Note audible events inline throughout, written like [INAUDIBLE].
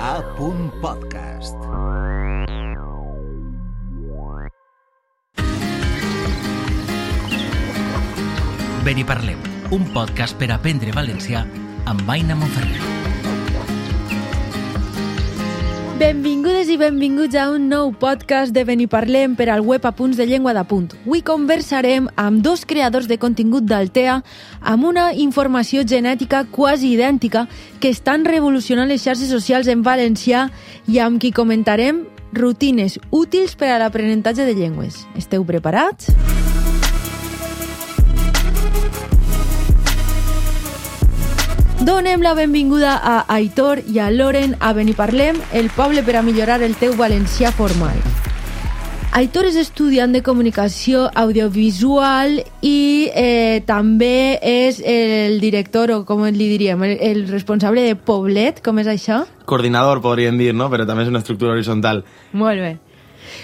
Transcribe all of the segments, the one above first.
A. Podcast. Ben i parlem, un podcast per aprendre valencià amb Aina Monferrer. Benvingudes i benvinguts a un nou podcast de Beniparlem per al web Apunts de Llengua d'Apunt. Avui conversarem amb dos creadors de contingut d'Altea amb una informació genètica quasi idèntica que estan revolucionant les xarxes socials en valencià i amb qui comentarem rutines útils per a l'aprenentatge de llengües. Esteu preparats? Donem la benvinguda a Aitor i a Loren a Beniparlem, el poble per a millorar el teu valencià formal. Aitor és estudiant de comunicació audiovisual i eh, també és el director, o com li diríem, el, el responsable de Poblet, com és això? Coordinador, podríem dir, no? Però també és una estructura horitzontal. Molt bé.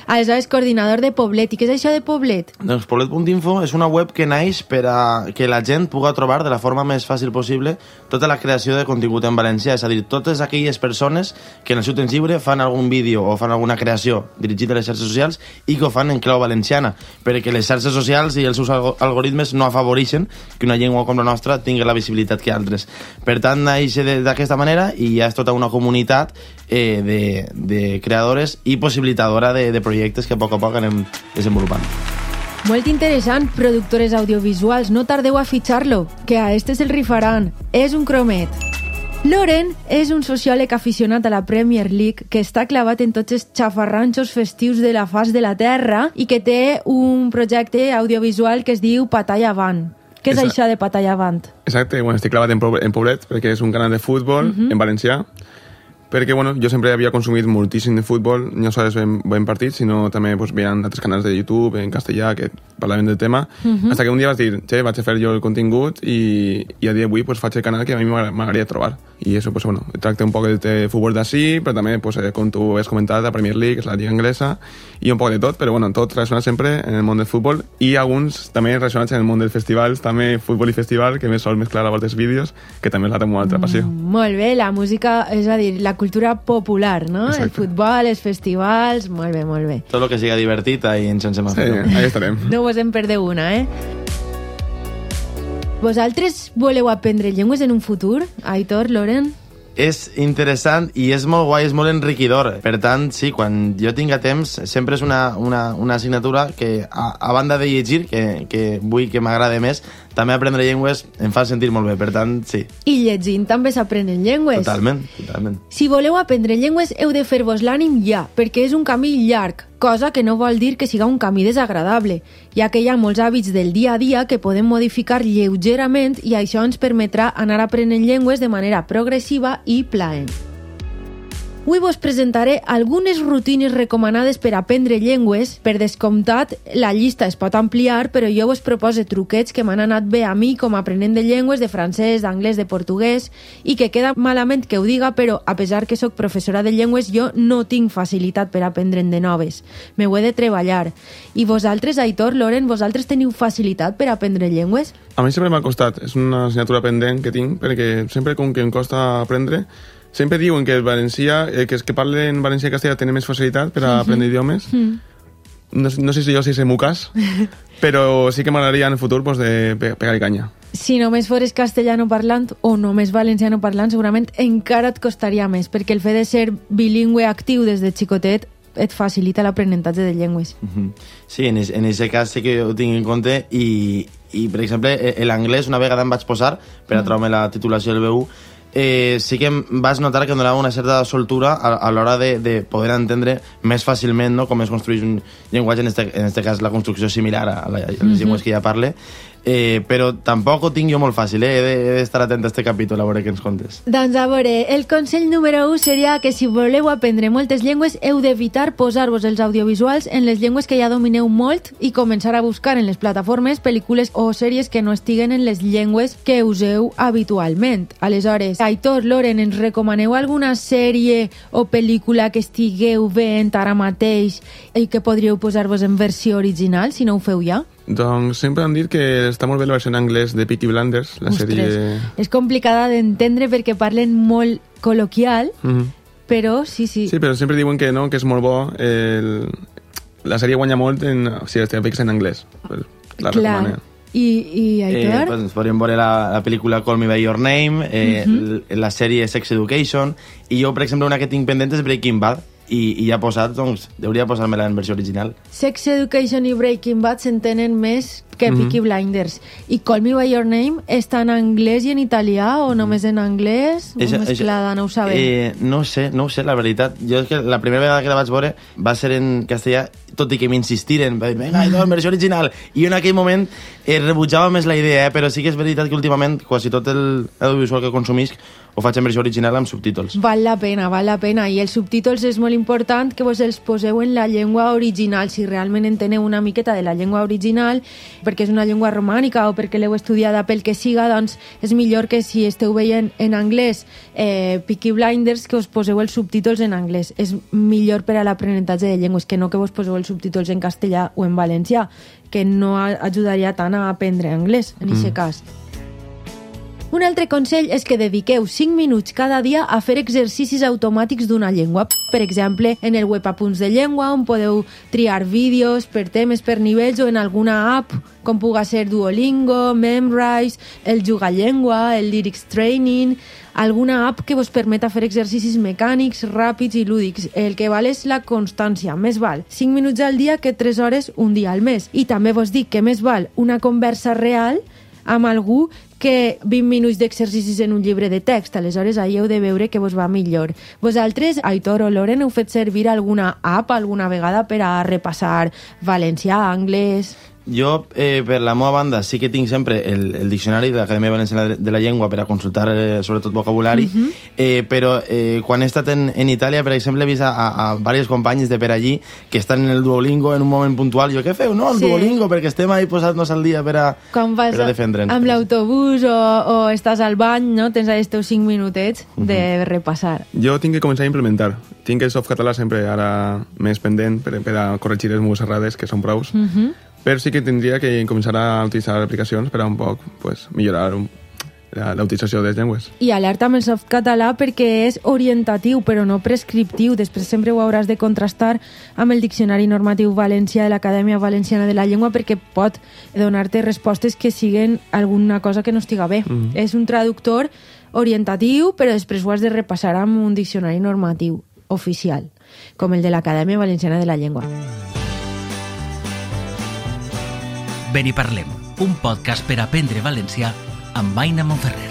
Aleshores, coordinador de Poblet. I què és això de Poblet? Doncs Poblet.info és una web que naix per a que la gent puga trobar de la forma més fàcil possible tota la creació de contingut en valencià, és a dir, totes aquelles persones que en el seu temps lliure fan algun vídeo o fan alguna creació dirigida a les xarxes socials i que ho fan en clau valenciana, perquè les xarxes socials i els seus alg algoritmes no afavoreixen que una llengua com la nostra tingui la visibilitat que altres. Per tant, naix d'aquesta manera i ja és tota una comunitat eh, de, de creadores i possibilitadora de, de projectes que a poc a poc anem desenvolupant. Molt interessant, productores audiovisuals, no tardeu a fitxar-lo, que a este se'l rifaran. És un cromet. Loren és un sociòleg aficionat a la Premier League que està clavat en tots els xafarranxos festius de la faç de la Terra i que té un projecte audiovisual que es diu Patalla Avant. Què és Exacte. això de Patalla Avant? Exacte, bueno, estic clavat en, Poble- en Poblet perquè és un canal de futbol en valencià perquè bueno, jo sempre havia consumit moltíssim de futbol, no sols ben, ben partits, sinó també pues, veien altres canals de YouTube en castellà que parlaven del tema, hasta que un dia vas dir, che, vaig a fer jo el contingut i, i a dia d'avui pues, faig el canal que a mi m'agra- m'agradaria trobar. I això, pues, bueno, tracta un poc de, de futbol d'ací, però també, pues, eh, com tu has comentat, la Premier League, la lliga anglesa, i un poc de tot, però bueno, tot relacionat sempre en el món del futbol i alguns també relacionats en el món dels festivals, també futbol i festival, que més sol mesclar a voltes vídeos, que també és la meva altra passió. Molt bé, la música, és a dir, la cultura popular, no? El Exacte. futbol, els festivals... Molt bé, molt bé. Tot el que siga divertit, ahí ens a Sí, ahí estarem. No vos en perdeu una, eh? Vosaltres voleu aprendre llengües en un futur? Aitor, Loren? és interessant i és molt guai, és molt enriquidor. Per tant, sí, quan jo tinga temps, sempre és una, una, una assignatura que, a, a banda de llegir, que, que vull que m'agrada més, també aprendre llengües em fa sentir molt bé. Per tant, sí, I llegint també s'aprenen llengües. totalment, totalment. Si voleu aprendre llengües, heu de fer-vos l'ànim ja, perquè és un camí llarg, cosa que no vol dir que siga un camí desagradable, ja que hi ha molts hàbits del dia a dia que podem modificar lleugerament i això ens permetrà anar aprenent llengües de manera progressiva i plaent. Avui vos presentaré algunes rutines recomanades per aprendre llengües. Per descomptat, la llista es pot ampliar, però jo vos proposo truquets que m'han anat bé a mi com a aprenent de llengües, de francès, d'anglès, de portuguès, i que queda malament que ho diga, però a pesar que sóc professora de llengües, jo no tinc facilitat per aprendre'n de noves. Me ho he de treballar. I vosaltres, Aitor, Loren, vosaltres teniu facilitat per aprendre llengües? A mi sempre m'ha costat, és una assignatura pendent que tinc, perquè sempre com que em costa aprendre, sempre diuen que el valencià, eh, que els que parlen valencià i castellà tenen més facilitat per a aprendre idiomes. No, sé- no sé si jo si és el meu cas, [LAUGHS] però sí que m'agradaria en el futur pues, de pe- pegar-hi canya. Si només fores castellano parlant o només valenciano parlant, segurament encara et costaria més, perquè el fet de ser bilingüe actiu des de xicotet et facilita l'aprenentatge de llengües. Mhm. Sí, en aquest cas sí que ho tinc en compte i, i per exemple, eh, l'anglès una vegada em vaig posar per a trobar la titulació del B1 eh, sí que vas notar que em donava una certa soltura a, a l'hora de, de poder entendre més fàcilment no, com es construeix un llenguatge, en este, en este cas la construcció similar a, la, a les llengües que ja parle, eh, però tampoc ho tinc jo molt fàcil, eh? he de- d'estar atent a este capítol a veure què ens contes. Doncs a veure, el consell número 1 seria que si voleu aprendre moltes llengües heu d'evitar posar-vos els audiovisuals en les llengües que ja domineu molt i començar a buscar en les plataformes pel·lícules o sèries que no estiguen en les llengües que useu habitualment. Aleshores, Aitor, Loren, ens recomaneu alguna sèrie o pel·lícula que estigueu veient ara mateix i que podríeu posar-vos en versió original, si no ho feu ja? Doncs sempre han dit que està molt bé la versió en anglès de Peaky Blinders, la sèrie... És complicada d'entendre perquè parlen molt col·loquial, Mhm. Però sí, sí. Sí, però sempre diuen que no, que és molt bo. El... La sèrie guanya molt en, si les fiques en anglès. Pues, la Clar. recomano. I, i Eh, Aitor? pues ens podríem veure la, la pel·lícula Call Me By Your Name, eh, Mhm. la sèrie Sex Education, i jo, per exemple, una que tinc pendent és Breaking Bad, i, i ja posat, doncs, hauria posar-me-la en versió original. Sex Education i Breaking Bad s'entenen més que Mhm. Peaky Blinders. I Call Me By Your Name està en anglès i en italià o només en anglès? Eixa- o mesclada, no ho sabem. Eh, no ho sé, no ho sé, la veritat. Jo és que la primera vegada que la vaig veure va ser en castellà, tot i que m'insistiren, va dir, vinga, no, en versió original. I en aquell moment eh, rebutjava més la idea, eh, però sí que és veritat que últimament quasi tot el audiovisual que consumisc ho faig en versió original amb subtítols. Val la pena, val la pena. I els subtítols és molt important que vos els poseu en la llengua original, si realment enteneu una miqueta de la llengua original, perquè és una llengua romànica o perquè l'heu estudiada pel que siga, doncs és millor que si esteu veient en anglès eh, Peaky Blinders que us poseu els subtítols en anglès. És millor per a l'aprenentatge de llengües que no que vos poseu els subtítols en castellà o en valencià, que no ajudaria tant a aprendre anglès, en aquest mm. cas. Un altre consell és que dediqueu 5 minuts cada dia a fer exercicis automàtics d'una llengua. Per exemple, en el web Apunts de Llengua, on podeu triar vídeos per temes, per nivells, o en alguna app, com puga ser Duolingo, Memrise, el Jugallengua, el Lyrics Training, alguna app que vos permeta fer exercicis mecànics, ràpids i lúdics. El que val és la constància. Més val 5 minuts al dia que 3 hores un dia al mes. I també vos dic que més val una conversa real amb algú que 20 minuts d'exercicis en un llibre de text. Aleshores, ahir heu de veure que vos va millor. Vosaltres, Aitor o Loren, heu fet servir alguna app alguna vegada per a repassar valencià, anglès... Jo, eh, per la meva banda, sí que tinc sempre el, el diccionari de l'Acadèmia Valenciana de, de la Llengua per a consultar, eh, sobretot, vocabulari, eh, però eh, quan he estat en, en Itàlia, per exemple, he vist a, a, a diversos companys de per allí que estan en el Duolingo en un moment puntual. Jo, què feu? No, el Sí. Duolingo, perquè estem ahí posant-nos al dia per a, Quan vas per a defendre'ns. amb l'autobús o, o estàs al bany, no? tens els teus 5 minutets de repassar. Jo tinc que començar a implementar. Tinc el softcatalà sempre ara més pendent per, per a corregir les meves errades, que són prous. Mm -hmm. Però sí que tindria que començar a utilitzar aplicacions per a un poc pues, millorar un, la, utilització de les llengües. I alerta amb el softcatalà perquè és orientatiu, però no prescriptiu. Després sempre ho hauràs de contrastar amb el Diccionari Normatiu Valencià de l'Acadèmia Valenciana de la Llengua perquè pot donar-te respostes que siguen alguna cosa que no estiga bé. Mm. És un traductor orientatiu, però després ho has de repassar amb un diccionari normatiu oficial, com el de l'Acadèmia Valenciana de la Llengua. Ben i parlem, un podcast per aprendre valencià amb Aina Monferrer.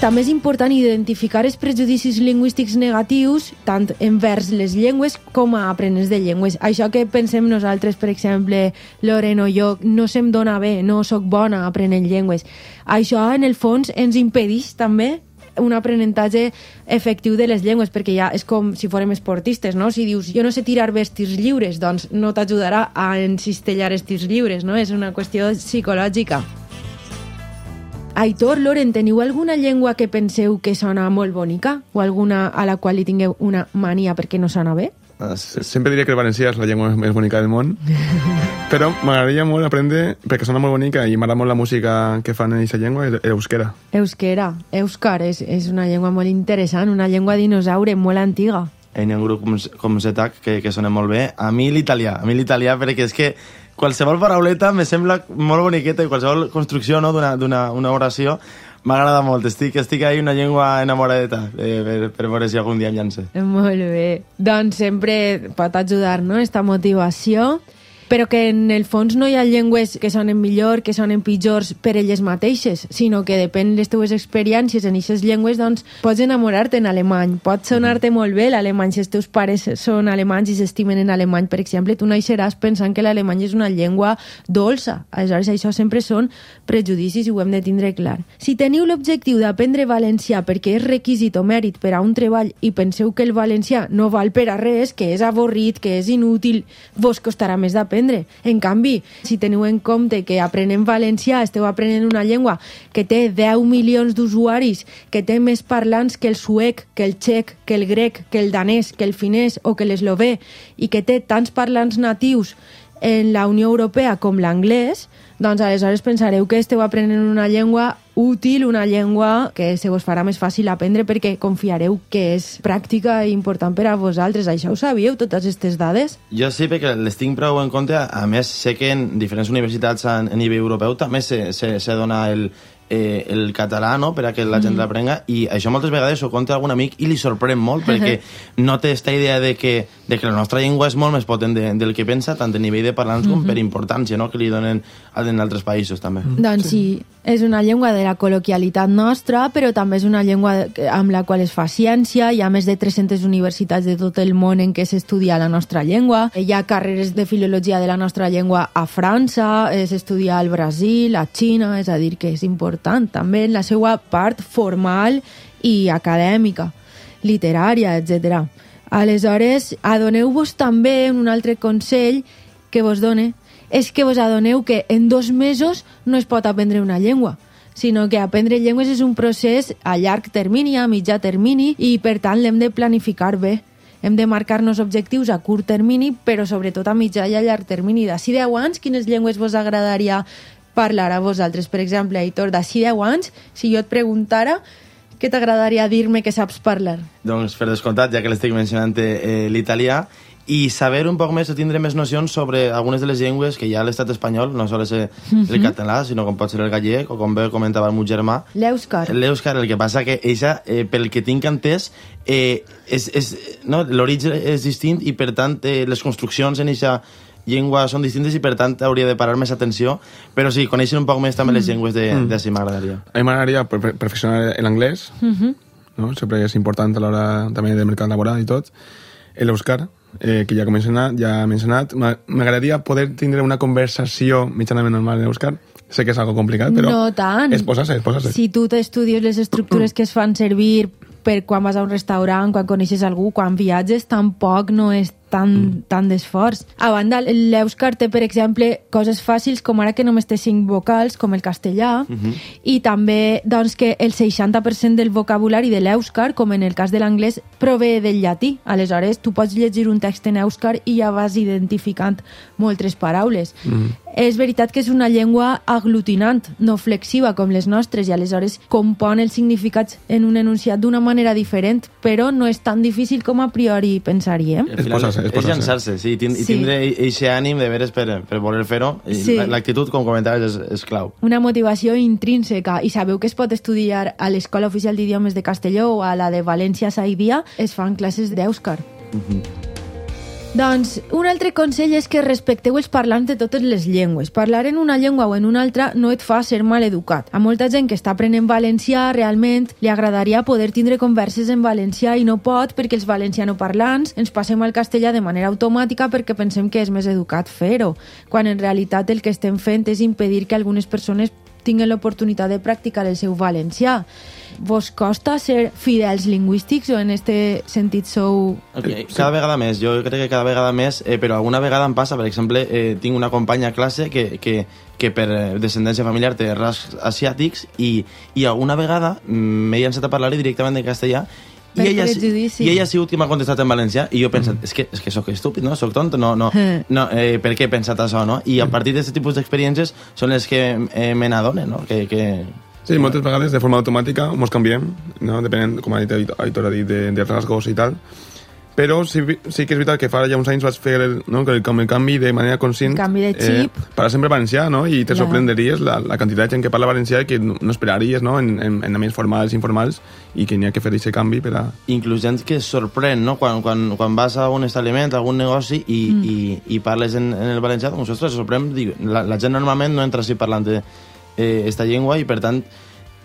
També és important identificar els prejudicis lingüístics negatius tant envers les llengües com a aprenents de llengües. Això que pensem nosaltres, per exemple, Loren o jo, no se'm dona bé, no sóc bona aprenent llengües. Això, en el fons, ens impedeix també un aprenentatge efectiu de les llengües, perquè ja és com si fórem esportistes, no? Si dius, jo no sé tirar tirs lliures, doncs no t'ajudarà a encistellar els lliures, no? És una qüestió psicològica. Aitor, Loren, teniu alguna llengua que penseu que sona molt bonica? O alguna a la qual li tingueu una mania perquè no sona bé? Se- Sempre diré que el valencià és la llengua més bonica del món, [LAUGHS] però m'agradaria molt aprendre, perquè sona molt bonica i m'agrada molt la música que fan en aquesta llengua, euskera. Euskera. Euskar és, és una llengua molt interessant, una llengua dinosaure molt antiga. Ha un grup com, com Zetac que, que sona molt bé. A mi l'italià, a mi l'italià perquè és que qualsevol parauleta me sembla molt boniqueta i qualsevol construcció no, d'una d'una- una oració m'agrada molt. Estic, estic ahí una llengua enamoradeta eh, per, per veure si algun dia em llance. Molt bé. Doncs sempre pot ajudar, no?, esta motivació. Però que en el fons no hi ha llengües que sonen millor, que sonen pitjors per elles mateixes, sinó que depèn de les teues experiències en aquestes llengües, doncs pots enamorar-te en alemany, pot sonar-te molt bé l'alemany si els teus pares són alemanys i s'estimen en alemany, per exemple, tu naixeràs pensant que l'alemany és una llengua dolça. Aleshores, això sempre són prejudicis i ho hem de tindre clar. Si teniu l'objectiu d'aprendre valencià perquè és requisit o mèrit per a un treball i penseu que el valencià no val per a res, que és avorrit, que és inútil, vos costarà més d'aprendre. En canvi, si teniu en compte que aprenem valencià, esteu aprenent una llengua que té 10 milions d'usuaris, que té més parlants que el suec, que el txec, que el grec, que el danès, que el finès o que l'eslové, i que té tants parlants natius en la Unió Europea com l'anglès, doncs aleshores pensareu que esteu aprenent una llengua útil, una llengua que se vos farà més fàcil aprendre perquè confiareu que és pràctica i important per a vosaltres. Això ho sabíeu, totes aquestes dades? Jo sí, perquè les tinc prou en compte. A més, sé que en diferents universitats a, nivell europeu també se, se, se dona el, eh, el català no? per a que la gent mm. l'aprenga i això moltes vegades ho conta algun amic i li sorprèn molt perquè [LAUGHS] no té aquesta idea de que, de que la nostra llengua és molt més potent de, del que pensa tant a nivell de parlants mm -hmm. com per importància no? que li donen en altres països també. Mm. Doncs sí, és una llengua de la col·loquialitat nostra, però també és una llengua amb la qual es fa ciència, hi ha més de 300 universitats de tot el món en què s'estudia la nostra llengua, hi ha carreres de filologia de la nostra llengua a França, s'estudia al Brasil, a Xina, és a dir, que és important important també en la seva part formal i acadèmica, literària, etc. Aleshores, adoneu-vos també un altre consell que vos done, és que vos adoneu que en dos mesos no es pot aprendre una llengua, sinó que aprendre llengües és un procés a llarg termini, a mitjà termini, i per tant l'hem de planificar bé. Hem de marcar-nos objectius a curt termini, però sobretot a mitjà i a llarg termini. D'ací 10 anys, quines llengües vos agradaria parlar a vosaltres? Per exemple, Aitor, d'ací 10 anys, si jo et preguntara què t'agradaria dir-me que saps parlar? Doncs, per descomptat, ja que l'estic mencionant eh, l'italià, i saber un poc més o tindre més nocions sobre algunes de les llengües que hi ha a l'estat espanyol, no sol ser mm -hmm. el català, sinó com pot ser el gallec, o com bé comentava el meu germà. L'èuscar. L'èuscar, el que passa que eixa, eh, pel que tinc entès, eh, és, és, no, l'origen és distint i, per tant, eh, les construccions en eixa llengües són distintes i per tant hauria de parar més atenció però sí, conèixer un poc més també les mm. llengües de, mm. de si m'agradaria a mi m'agradaria perfeccionar l'anglès mm -hmm. no? sempre és important a l'hora també del mercat laboral i tot l'Euskar eh, que ja he mencionat, ja he mencionat m'agradaria poder tindre una conversació mitjanament normal en Euskar sé que és algo complicat, però no tant. és posar-se, és posar-se. Si tu t'estudies les estructures que es fan servir per quan vas a un restaurant, quan coneixes algú, quan viatges, tampoc no és tan, mm. tan d'esforç. A banda, l'Èuscar té, per exemple, coses fàcils com ara que només té cinc vocals, com el castellà, mm -hmm. i també doncs, que el 60% del vocabulari de l'Èuscar, com en el cas de l'anglès, prové del llatí. Aleshores, tu pots llegir un text en Èuscar i ja vas identificant moltes paraules. Mm -hmm. És veritat que és una llengua aglutinant, no flexiva com les nostres, i aleshores compon els significats en un enunciat d'una manera diferent, però no és tan difícil com a priori pensaríem. És [LAUGHS] és, és llançar-se, sí, i sí. tindre aquest ànim de veres per, per voler fer-ho. Sí. L'actitud, com comentaves, és, és clau. Una motivació intrínseca. I sabeu que es pot estudiar a l'Escola Oficial d'Idiomes de Castelló o a la de València Saidia? Es fan classes d'Èuscar. Mm -hmm. Doncs un altre consell és que respecteu els parlants de totes les llengües. Parlar en una llengua o en una altra no et fa ser mal educat. A molta gent que està aprenent valencià realment li agradaria poder tindre converses en valencià i no pot perquè els valencianoparlants ens passem al castellà de manera automàtica perquè pensem que és més educat fer-ho, quan en realitat el que estem fent és impedir que algunes persones tinguin l'oportunitat de practicar el seu valencià vos costa ser fidels lingüístics o en este sentit sou... Okay. Cada vegada més, jo crec que cada vegada més, eh, però alguna vegada em passa, per exemple, eh, tinc una companya a classe que, que, que per eh, descendència familiar té rasgs asiàtics i, i alguna vegada m'he llançat a parlar directament en castellà i ella, i ella ha sigut qui m'ha contestat en valencià i jo he pensat, mm. és, que, és que sóc estúpid, no? Sóc tonto, no, no, no eh, per què he pensat això, no? I a partir d'aquest tipus d'experiències són les que eh, me n'adonen, no? Que, que, Sí, moltes vegades de forma automàtica ens canviem, no? depenent, com ha dit Aitor, ha dit, de, de rasgos i tal. Però sí, sí que és veritat que fa ja uns anys vaig fer el, no, el, el canvi de manera conscient. El canvi de xip. Eh, parlar sempre valencià, no? I te ja. sorprenderies la, la quantitat de gent que parla valencià que no, no esperaries, no? En, en, en ambients formals, informals, i que n'hi ha que fer aquest canvi per a... Inclús gent que es sorprèn, no? Quan, quan, quan vas a un establiment, a algun negoci, i, mm. i, i parles en, en el valencià, doncs, ostres, sorprèn, dic, la, la gent normalment no entra així parlant de eh, esta llengua, i per tant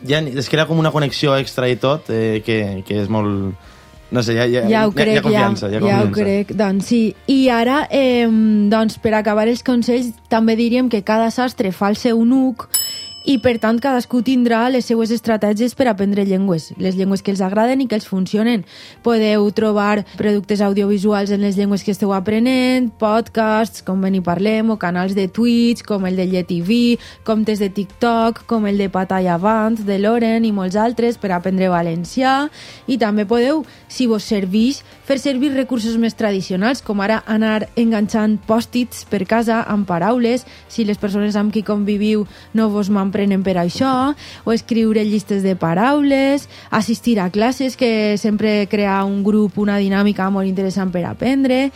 ja es crea com una connexió extra i tot, eh, que, que és molt... No sé, ja, ja, ja ho crec, hi ha, confiança, ja, ja, ja ho crec, doncs sí. I ara, eh, doncs, per acabar els consells, també diríem que cada sastre fa el seu nuc i per tant cadascú tindrà les seues estratègies per aprendre llengües, les llengües que els agraden i que els funcionen. Podeu trobar productes audiovisuals en les llengües que esteu aprenent, podcasts, com ben hi parlem, o canals de Twitch, com el de LletTV, comptes de TikTok, com el de Patalla Avant, de Loren i molts altres per aprendre valencià. I també podeu, si vos serveix, fer servir recursos més tradicionals, com ara anar enganxant pòstits per casa amb paraules, si les persones amb qui conviviu no vos m'han aprenen per això, o escriure llistes de paraules, assistir a classes, que sempre crea un grup, una dinàmica molt interessant per aprendre,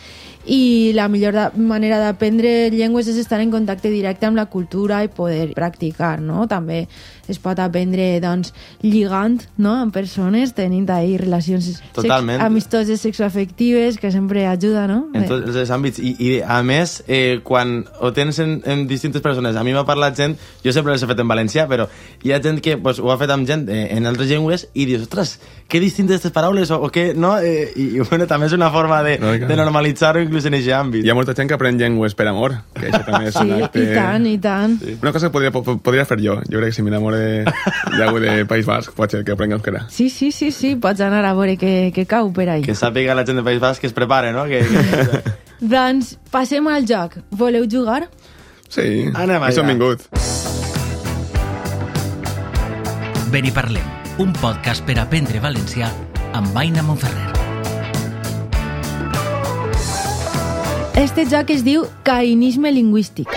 i la millor manera d'aprendre llengües és estar en contacte directe amb la cultura i poder practicar, no? També es pot aprendre, doncs, lligant, no?, amb persones, tenint ahí relacions sex- Totalment. amistoses sexoafectives, que sempre ajuda, no? En tots els àmbits. I, i a més, eh, quan ho tens en, en distintes persones, a mi m'ha parlat gent, jo sempre les he fet en valencià, però hi ha gent que pues, ho ha fet amb gent eh, en altres llengües i dius, ostres, que distintes aquestes paraules, o, o què, no? Eh, i, i bueno, també és una forma de, No, de normalitzar-ho inclús en aquest àmbit. Hi ha molta gent que aprèn llengües per amor, que això també és Sí, un acte... i tant, i tant. Una cosa que podria, po- podria fer jo. Jo crec que si m'enamoro de- d'algú de País Basc, pot ser que aprengui euskera. Sí, sí, sí, sí, pots anar a veure què, què cau per ahí. Que sàpiga la gent de País Basc que es prepare, no? Que, que... [LAUGHS] Doncs passem al joc. Voleu jugar? Sí, Anem allà. hem vingut. Ben i parlem, un podcast per aprendre valencià amb Aina Monferrer. Este joc es diu Cainisme lingüístic.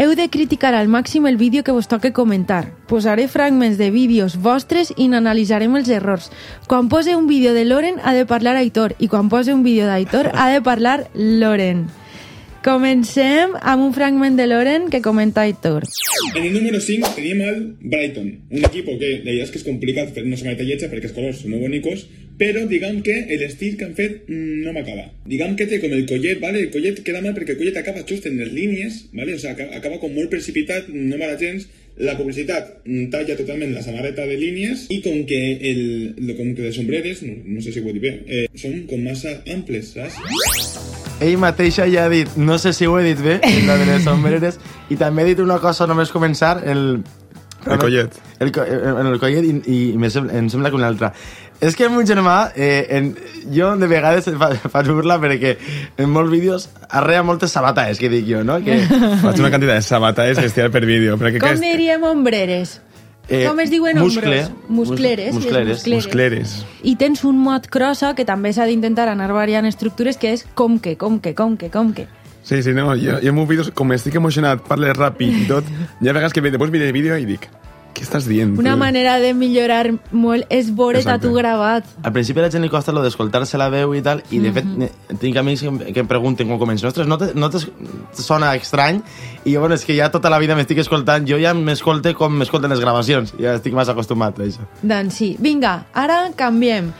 Heu de criticar al màxim el vídeo que vos toque comentar. Posaré fragments de vídeos vostres i n'analitzarem els errors. Quan pose un vídeo de Loren ha de parlar Aitor i quan pose un vídeo d'Aitor ha de parlar Loren. Comencem amb un fragment de Loren que comenta Aitor. En el número 5 teníem el Brighton, un equipo que la idea que es complicat fer una lletja perquè els colors són molt bonicos, però diguem que l'estil que han fet mm, no m'acaba. Diguem que té com el collet, ¿vale? el collet queda mal perquè el collet acaba just en les línies, ¿vale? o sea, acaba, com molt precipitat, no m'agrada gens, la publicitat mm, talla totalment la samarreta de línies i com que, el, com que les sombreres, no, no sé si ho he bé, eh, són com massa amples, saps? Ell mateixa ja ha dit, no sé si ho he dit bé, [LAUGHS] la de les sombreres, i també ha dit una cosa només començar, el... El collet. El, co- en el collet i, i me sembla, em sembla que una altra. És que el meu germà, eh, en, jo de vegades fa, faig burla perquè en molts vídeos arrea moltes sabatades, que dic jo, no? Que, Faig una quantitat de sabatades bestial per vídeo. Perquè Com aquest- diríem ombreres? Eh, Com es diuen muscle, ombros? Muscleres. mus- les muscleres. Muscleres. I tens un mot crossa que també s'ha d'intentar anar variant estructures, que és com que, com que, com que, com que. Sí, sí, no, jo, jo en meus vídeos, com estic emocionat, parle ràpid i tot, hi ha vegades que després veure el vídeo i dic, què estàs dient? Una tio?" manera de millorar molt és veure Exacte. tu gravat. Al principi a la gent li costa lo d'escoltar-se la veu i tal, i de fet ne- tinc amics que, que em pregunten quan començo, ostres, no te, no te sona estrany? I jo, bueno, és que ja tota la vida m'estic escoltant, jo ja m'escolte com m'escolten les gravacions, ja estic massa acostumat a això. Doncs sí. Vinga, ara canviem.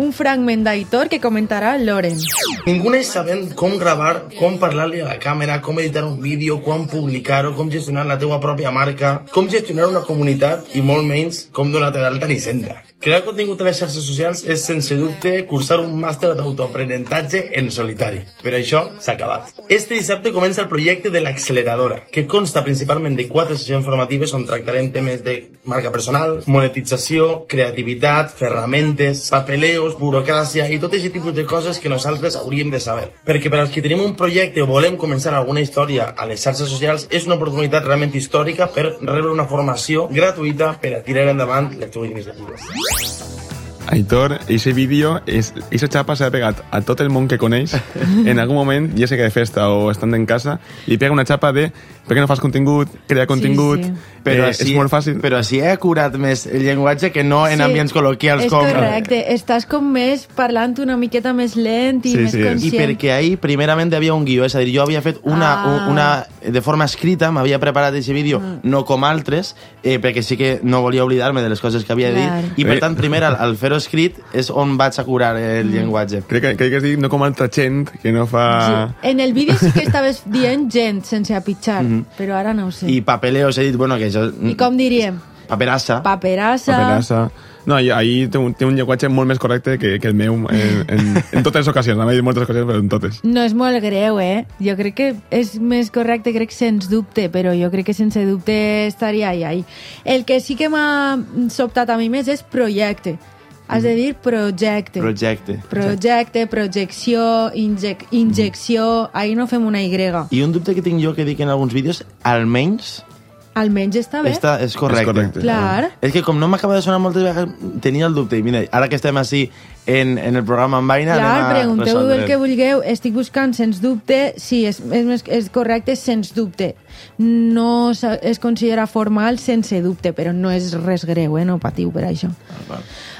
Un fragment d'Aitor que comentarà Loren. Ningú neix sabent com gravar, com parlar-li a la càmera, com editar un vídeo, com publicar-ho, com gestionar la teua pròpia marca, com gestionar una comunitat i molt menys com donar-te d'alta ni senda. Crear contingut a les xarxes socials és, sense dubte, cursar un màster d'autoaprenentatge en solitari. Però això s'ha acabat. Este dissabte comença el projecte de l'acceleradora, que consta principalment de quatre sessions formatives on tractarem temes de marca personal, monetització, creativitat, ferramentes, papeleos, burocràcia i tot aquest tipus de coses que nosaltres hauríem de saber. Perquè per als que tenim un projecte o volem començar alguna història a les xarxes socials és una oportunitat realment històrica per rebre una formació gratuïta per a tirar endavant les teves iniciatives. Aitor, ese vídeo, es, esa chapa se ha pegat a tot el món que coneix [LAUGHS] en algun moment, ja sé que de festa o estant en casa, i pega una xapa de per què no fas contingut, crea contingut, sí. Però eh, així, és molt fàcil. Però així he acurat més el llenguatge que no en Sí, ambients col·loquials és com... correcte. Estàs com més parlant una miqueta més lent i Sí, més sí, és. I conscient. perquè ahir, primerament, hi havia un guió, és a dir, jo havia fet una, Ah. un- una de forma escrita, m'havia preparat aquest vídeo, no com altres, eh, perquè sí que no volia oblidar-me de les coses que havia Clar. dit, i per Eh. tant, primer, al, al fer-ho escrit, és on vaig a curar el llenguatge. Crec que, crec que es diu no com altra gent que no fa... Sí. En el vídeo sí que estaves dient gent sense apitxar, però ara no ho sé. I papeleos, he dit, bueno, que això... I com diríem? Paperassa. Paperassa. Paperassa. No, i ahir té un, té un llenguatge molt més correcte que, que el meu en, en, en totes les ocasions. No m'he dit moltes ocasions, però en totes. No és molt greu, eh? Jo crec que és més correcte, crec sens dubte, però jo crec que sense dubte estaria ahí, ahí. El que sí que m'ha sobtat a mi més és projecte. Has de dir projecte. Projecte. Projecte, projecció, injec injecció... Ahí no fem una Y. I un dubte que tinc jo que dic en alguns vídeos, almenys, Almenys està bé. Esta és correcte. És correcte. Clar. És que com no m'acaba de sonar moltes vegades, tenia el dubte. I mira, ara que estem així en, en el programa amb Vaina, Clar, anem a pregunteu resoldre. el que vulgueu. Estic buscant, sens dubte, sí, és, és, és correcte, sens dubte. No es considera formal sense dubte, però no és res greu, eh? no patiu per això.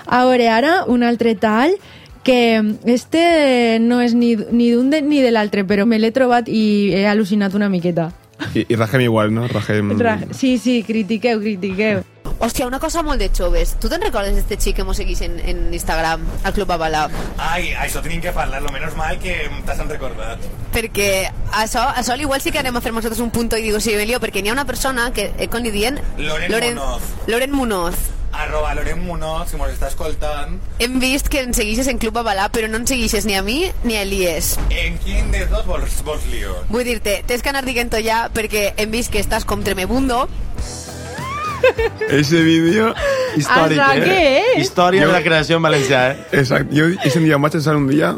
A veure, ara, un altre tall que este no és ni, ni d'un de- ni de l'altre, però me l'he trobat i he al·lucinat una miqueta. I, i Rajem igual, no? Rajem... Ra sí, sí, critiqueu, critiqueu. Hòstia, una cosa molt de joves. Tu te'n recordes d'este xic que mos seguís en, en Instagram, al Club Avalà? Ai, això tenim que parlar-lo, menos mal que t'has recordat. Perquè això, això igual sí que anem a fer nosaltres un punto i digo, sí, Belio, perquè n'hi ha una persona que, eh, com li dient... Loren Munoz. Loren Munoz. Arroba Loren Munoz, si mos està escoltant. Hem vist que ens seguixes en Club Avalà, però no ens seguixes ni a mi ni a Elies. En quin dels dos vols, vols lío? Vull dir-te, tens que anar dient ja perquè hem vist que estàs com tremebundo. Ese vídeo... Històric, Ara, eh? què és? Història Jo- de la creació en valencià, eh? Exacte. Jo ese dia em vaig alçar un dia...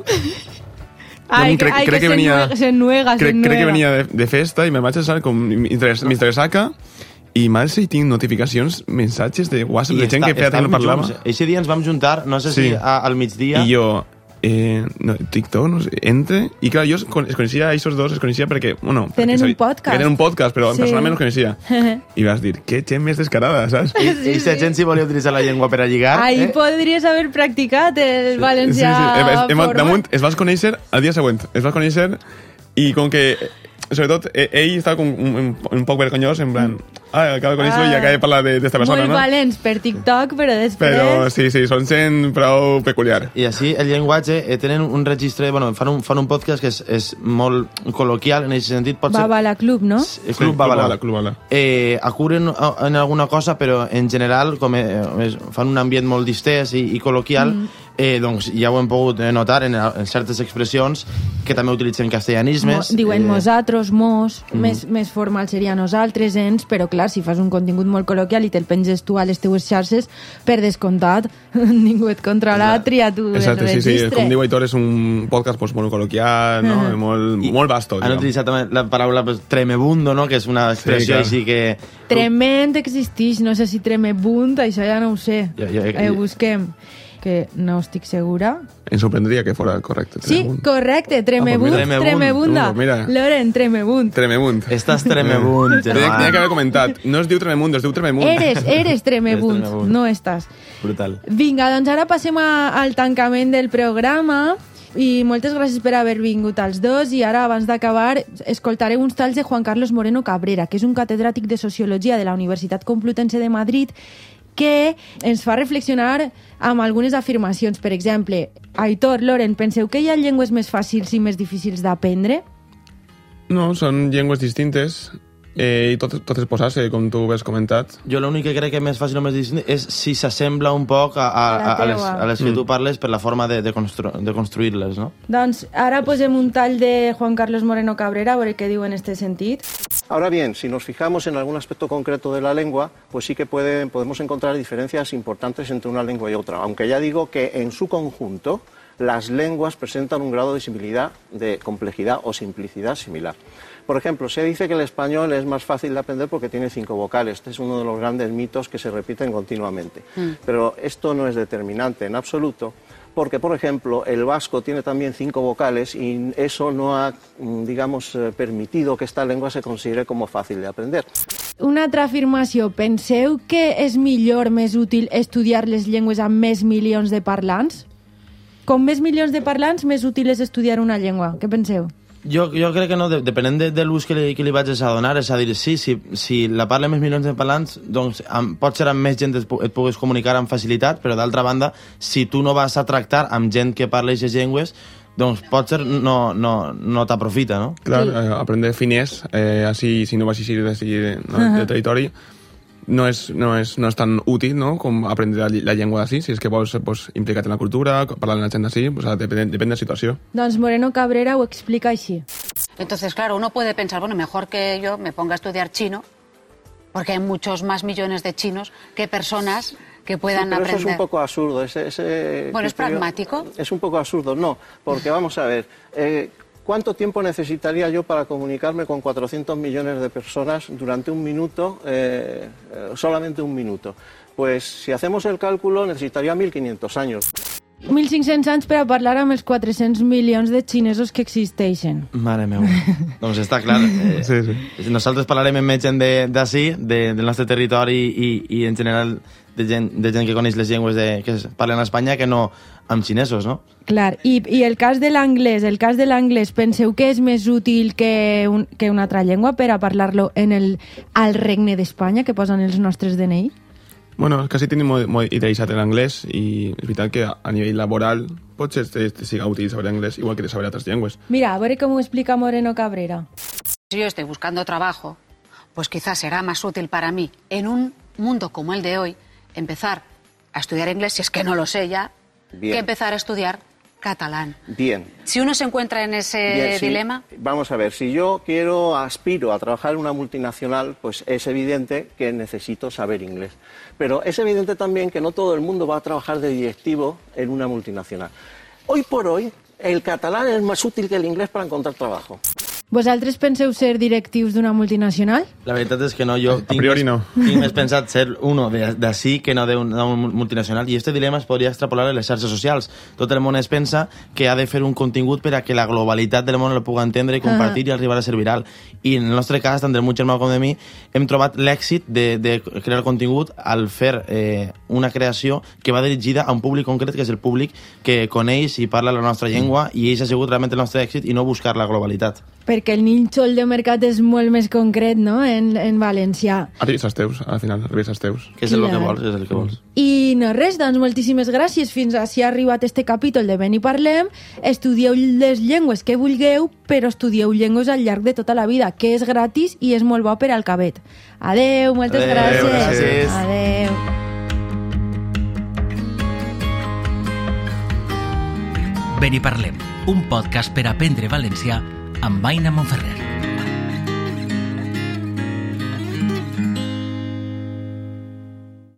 Ai, crec, ai, crec que, se venia... nuega, se nuega, crec, se crec que venia de, de festa i me vaig alçar com Mr. I m'alça i tinc notificacions, missatges de WhatsApp de gent que feia temps no parlava. Eixe dia ens vam juntar, no sé si Sí. a, al migdia... I jo, eh, no, TikTok, no sé, entre... I clar, jo es con- es coneixia a aquests dos, es coneixia perquè, bueno... Tenen perquè un podcast. Tenen un podcast, però Sí. sí. personalment no els coneixia. [LAUGHS] I vas dir, que gent més descarada, saps? I, i si gent si volia utilitzar la llengua per a lligar... Ahí eh? podries haver practicat el valencià Sí, sí. Em, em, formal. damunt, es vas conèixer al dia següent. Es vas conèixer i com que sobretot, eh, ell estava com un, un, un poc vergonyós, en plan, ah, acabo de conèixer-lo i acaba de parlar de- d'esta persona, Molt no? valents per TikTok, però després... Però sí, sí, són gent prou peculiar. I així el llenguatge eh, tenen un registre, bueno, fan un, fan un podcast que és, és molt col·loquial en aquest sentit, pot ser... Babala Club, no? El Club Babalà. Club Babalà. Eh, acuren en alguna cosa, però en general, com eh, fan un ambient molt distès i, i col·loquial, Mm. Eh, doncs ja ho hem pogut eh, notar en, en certes expressions que també utilitzen castellanismes. Mo, diuen eh, mosatros, mos, més, més formal seria nosaltres, ens, però clar, si fas un contingut molt col·loquial i te'l penges tu a les teues xarxes, per descomptat, [LAUGHS] ningú et controla, tria tu el Exacte, sí, sí, registre. com diu Aitor, és un podcast pues, molt col·loquial, no? Mhm. molt, molt vasto. Han utilitzat també la paraula pues, tremebundo, no? que és una expressió clar. així que... Trement existeix, no sé si tremebunt, això ja no ho sé. Ja, ja, ja. Eh, busquem, que no estic segura. Em sorprendria que fora correcte. Sí, correcte, tremebunt, Ah, pues tremebunda. Uh, mira. Loren, tremebunt. Tremebunt. Estàs [LAUGHS] tremebunt, Tenia, germà. tenia que haver comentat. No es diu Trememunt, es diu Trememunt. Eres, eres tremebunt. no estàs. Brutal. Vinga, doncs ara passem a, al tancament del programa i moltes gràcies per haver vingut als dos i ara, abans d'acabar, escoltaré uns talls de Juan Carlos Moreno Cabrera, que és un catedràtic de Sociologia de la Universitat Complutense de Madrid que ens fa reflexionar amb algunes afirmacions. Per exemple, Aitor, Loren, penseu que hi ha llengües més fàcils i més difícils d'aprendre? No, són llengües distintes eh, i tot, totes posar-se, com tu has comentat. Jo l'únic que crec que és més fàcil o més distint és si s'assembla un poc a, a, La a, a, les, a les que tu parles per la forma de, de, constru de construir-les, no? Doncs ara posem un tall de Juan Carlos Moreno Cabrera a veure què diu en este sentit. Ahora bien, si nos fijamos en algún aspecto concreto de la lengua, pues sí que puede- podemos encontrar diferencias importantes entre una lengua y otra, aunque ya digo que en su conjunto las lenguas presentan un grado de similitud, de complejidad o simplicidad similar. Por ejemplo, se dice que el español es más fácil de aprender porque tiene cinco vocales. Este es uno de los grandes mitos que se repiten continuamente. Pero esto no es determinante en absoluto, porque, por ejemplo, el vasco tiene también cinco vocales y eso no ha, mm, digamos, eh, permitido que esta lengua se considere como fácil de aprender. Una altra afirmació. Penseu que és millor, més útil, estudiar les llengües amb més milions de parlants? Com més milions de parlants, més útil és estudiar una llengua. Què penseu? Jo, jo crec que no, de, depenent de, de l'ús que, li, que li vaig a donar, és a dir, sí, si, si la parla més milions de parlants, doncs amb, pot ser amb més gent et, et pugues comunicar amb facilitat, però d'altra banda, si tu no vas a tractar amb gent que parla aquestes llengües, doncs potser no, no, no t'aprofita, no? Clar, eh, aprendre finès, eh, així, si no vas eixir d'ací, no, uh -huh. No és, no, és, no és tan útil no? com aprendre la, la llengua d'ací. Si és que vols pues, implicar-te en la cultura, parlar amb la gent d'ací, pues, depèn, depèn de la situació. Doncs Moreno Cabrera ho explica així. Entonces, claro, uno puede pensar, bueno, mejor que yo me ponga a estudiar chino, porque hay muchos más millones de chinos que personas que puedan Sí, pero eso aprender. es un poco absurdo. Ese, ese Bueno, ¿es pragmático? Es un poco absurdo, no, porque vamos a ver, eh, ¿Cuánto tiempo necesitaría yo para comunicarme con 400 millones de personas durante un minuto, eh, eh, solamente un minuto? Pues si hacemos el cálculo necesitaría 1500 años. 1.500 anys per a parlar amb els 400 milions de xinesos que existeixen. Mare meva. [LAUGHS] doncs està clar. Eh, Sí, sí. Nosaltres parlarem amb gent de- d'ací, de, del nostre territori i, i en general de gent, de gent que coneix les llengües de, que es parlen a Espanya que no amb xinesos, no? Clar, i, i el cas de l'anglès, el cas de l'anglès, penseu que és més útil que, un, que una altra llengua per a parlar-lo en el, al regne d'Espanya que posen els nostres DNI? Bueno, quasi tenim molt, molt idealitzat l'anglès i és veritat que a nivell laboral potser te, te siga útil saber anglès igual que de saber altres llengües. Mira, a veure com ho explica Moreno Cabrera. Si yo estoy buscando trabajo, pues quizás será más útil para mí en un mundo como el de hoy empezar a estudiar inglés, si es que no lo sé ya, Bien. que empezar a estudiar catalán. Bien. Si uno se encuentra en ese Bien, dilema, Vamos a ver, si yo quiero, aspiro a trabajar en una multinacional, pues es evidente que necesito saber inglés. Pero es evidente también que no todo el mundo va a trabajar de directivo en una multinacional. Hoy por hoy, el catalán es más útil que el inglés para encontrar trabajo. Vosaltres penseu ser directius d'una multinacional? La veritat és que no, jo tinc, priori més, no. tinc més pensat ser uno de- d'ací que no d'un d'un multinacional i este dilema es podria extrapolar a les xarxes socials. Tot el món es pensa que ha de fer un contingut per a que la globalitat del món el puga entendre i compartir i arribar a ser viral. I en el nostre cas, tant del meu germà com de mi, hem trobat l'èxit de, de crear contingut al fer eh, una creació que va dirigida a un públic concret, que és el públic que coneix i parla la nostra llengua i ells ha sigut realment el nostre èxit i no buscar la globalitat. Perquè el nínxol de mercat és molt més concret, no?, en, en valencià. Arribes als teus, al final, arribes als teus. Que és el que vols, és el que vols. I no res, doncs moltíssimes gràcies. Fins a si ha arribat este capítol de Ben i Parlem. Estudieu les llengües que vulgueu, però estudieu llengües al llarg de tota la vida, que és gratis i és molt bo per al cabet. Adeu, moltes Adeu, gràcies. gràcies. Adeu. Ben i parlem, un podcast per aprendre valencià amb Aina Monferrer.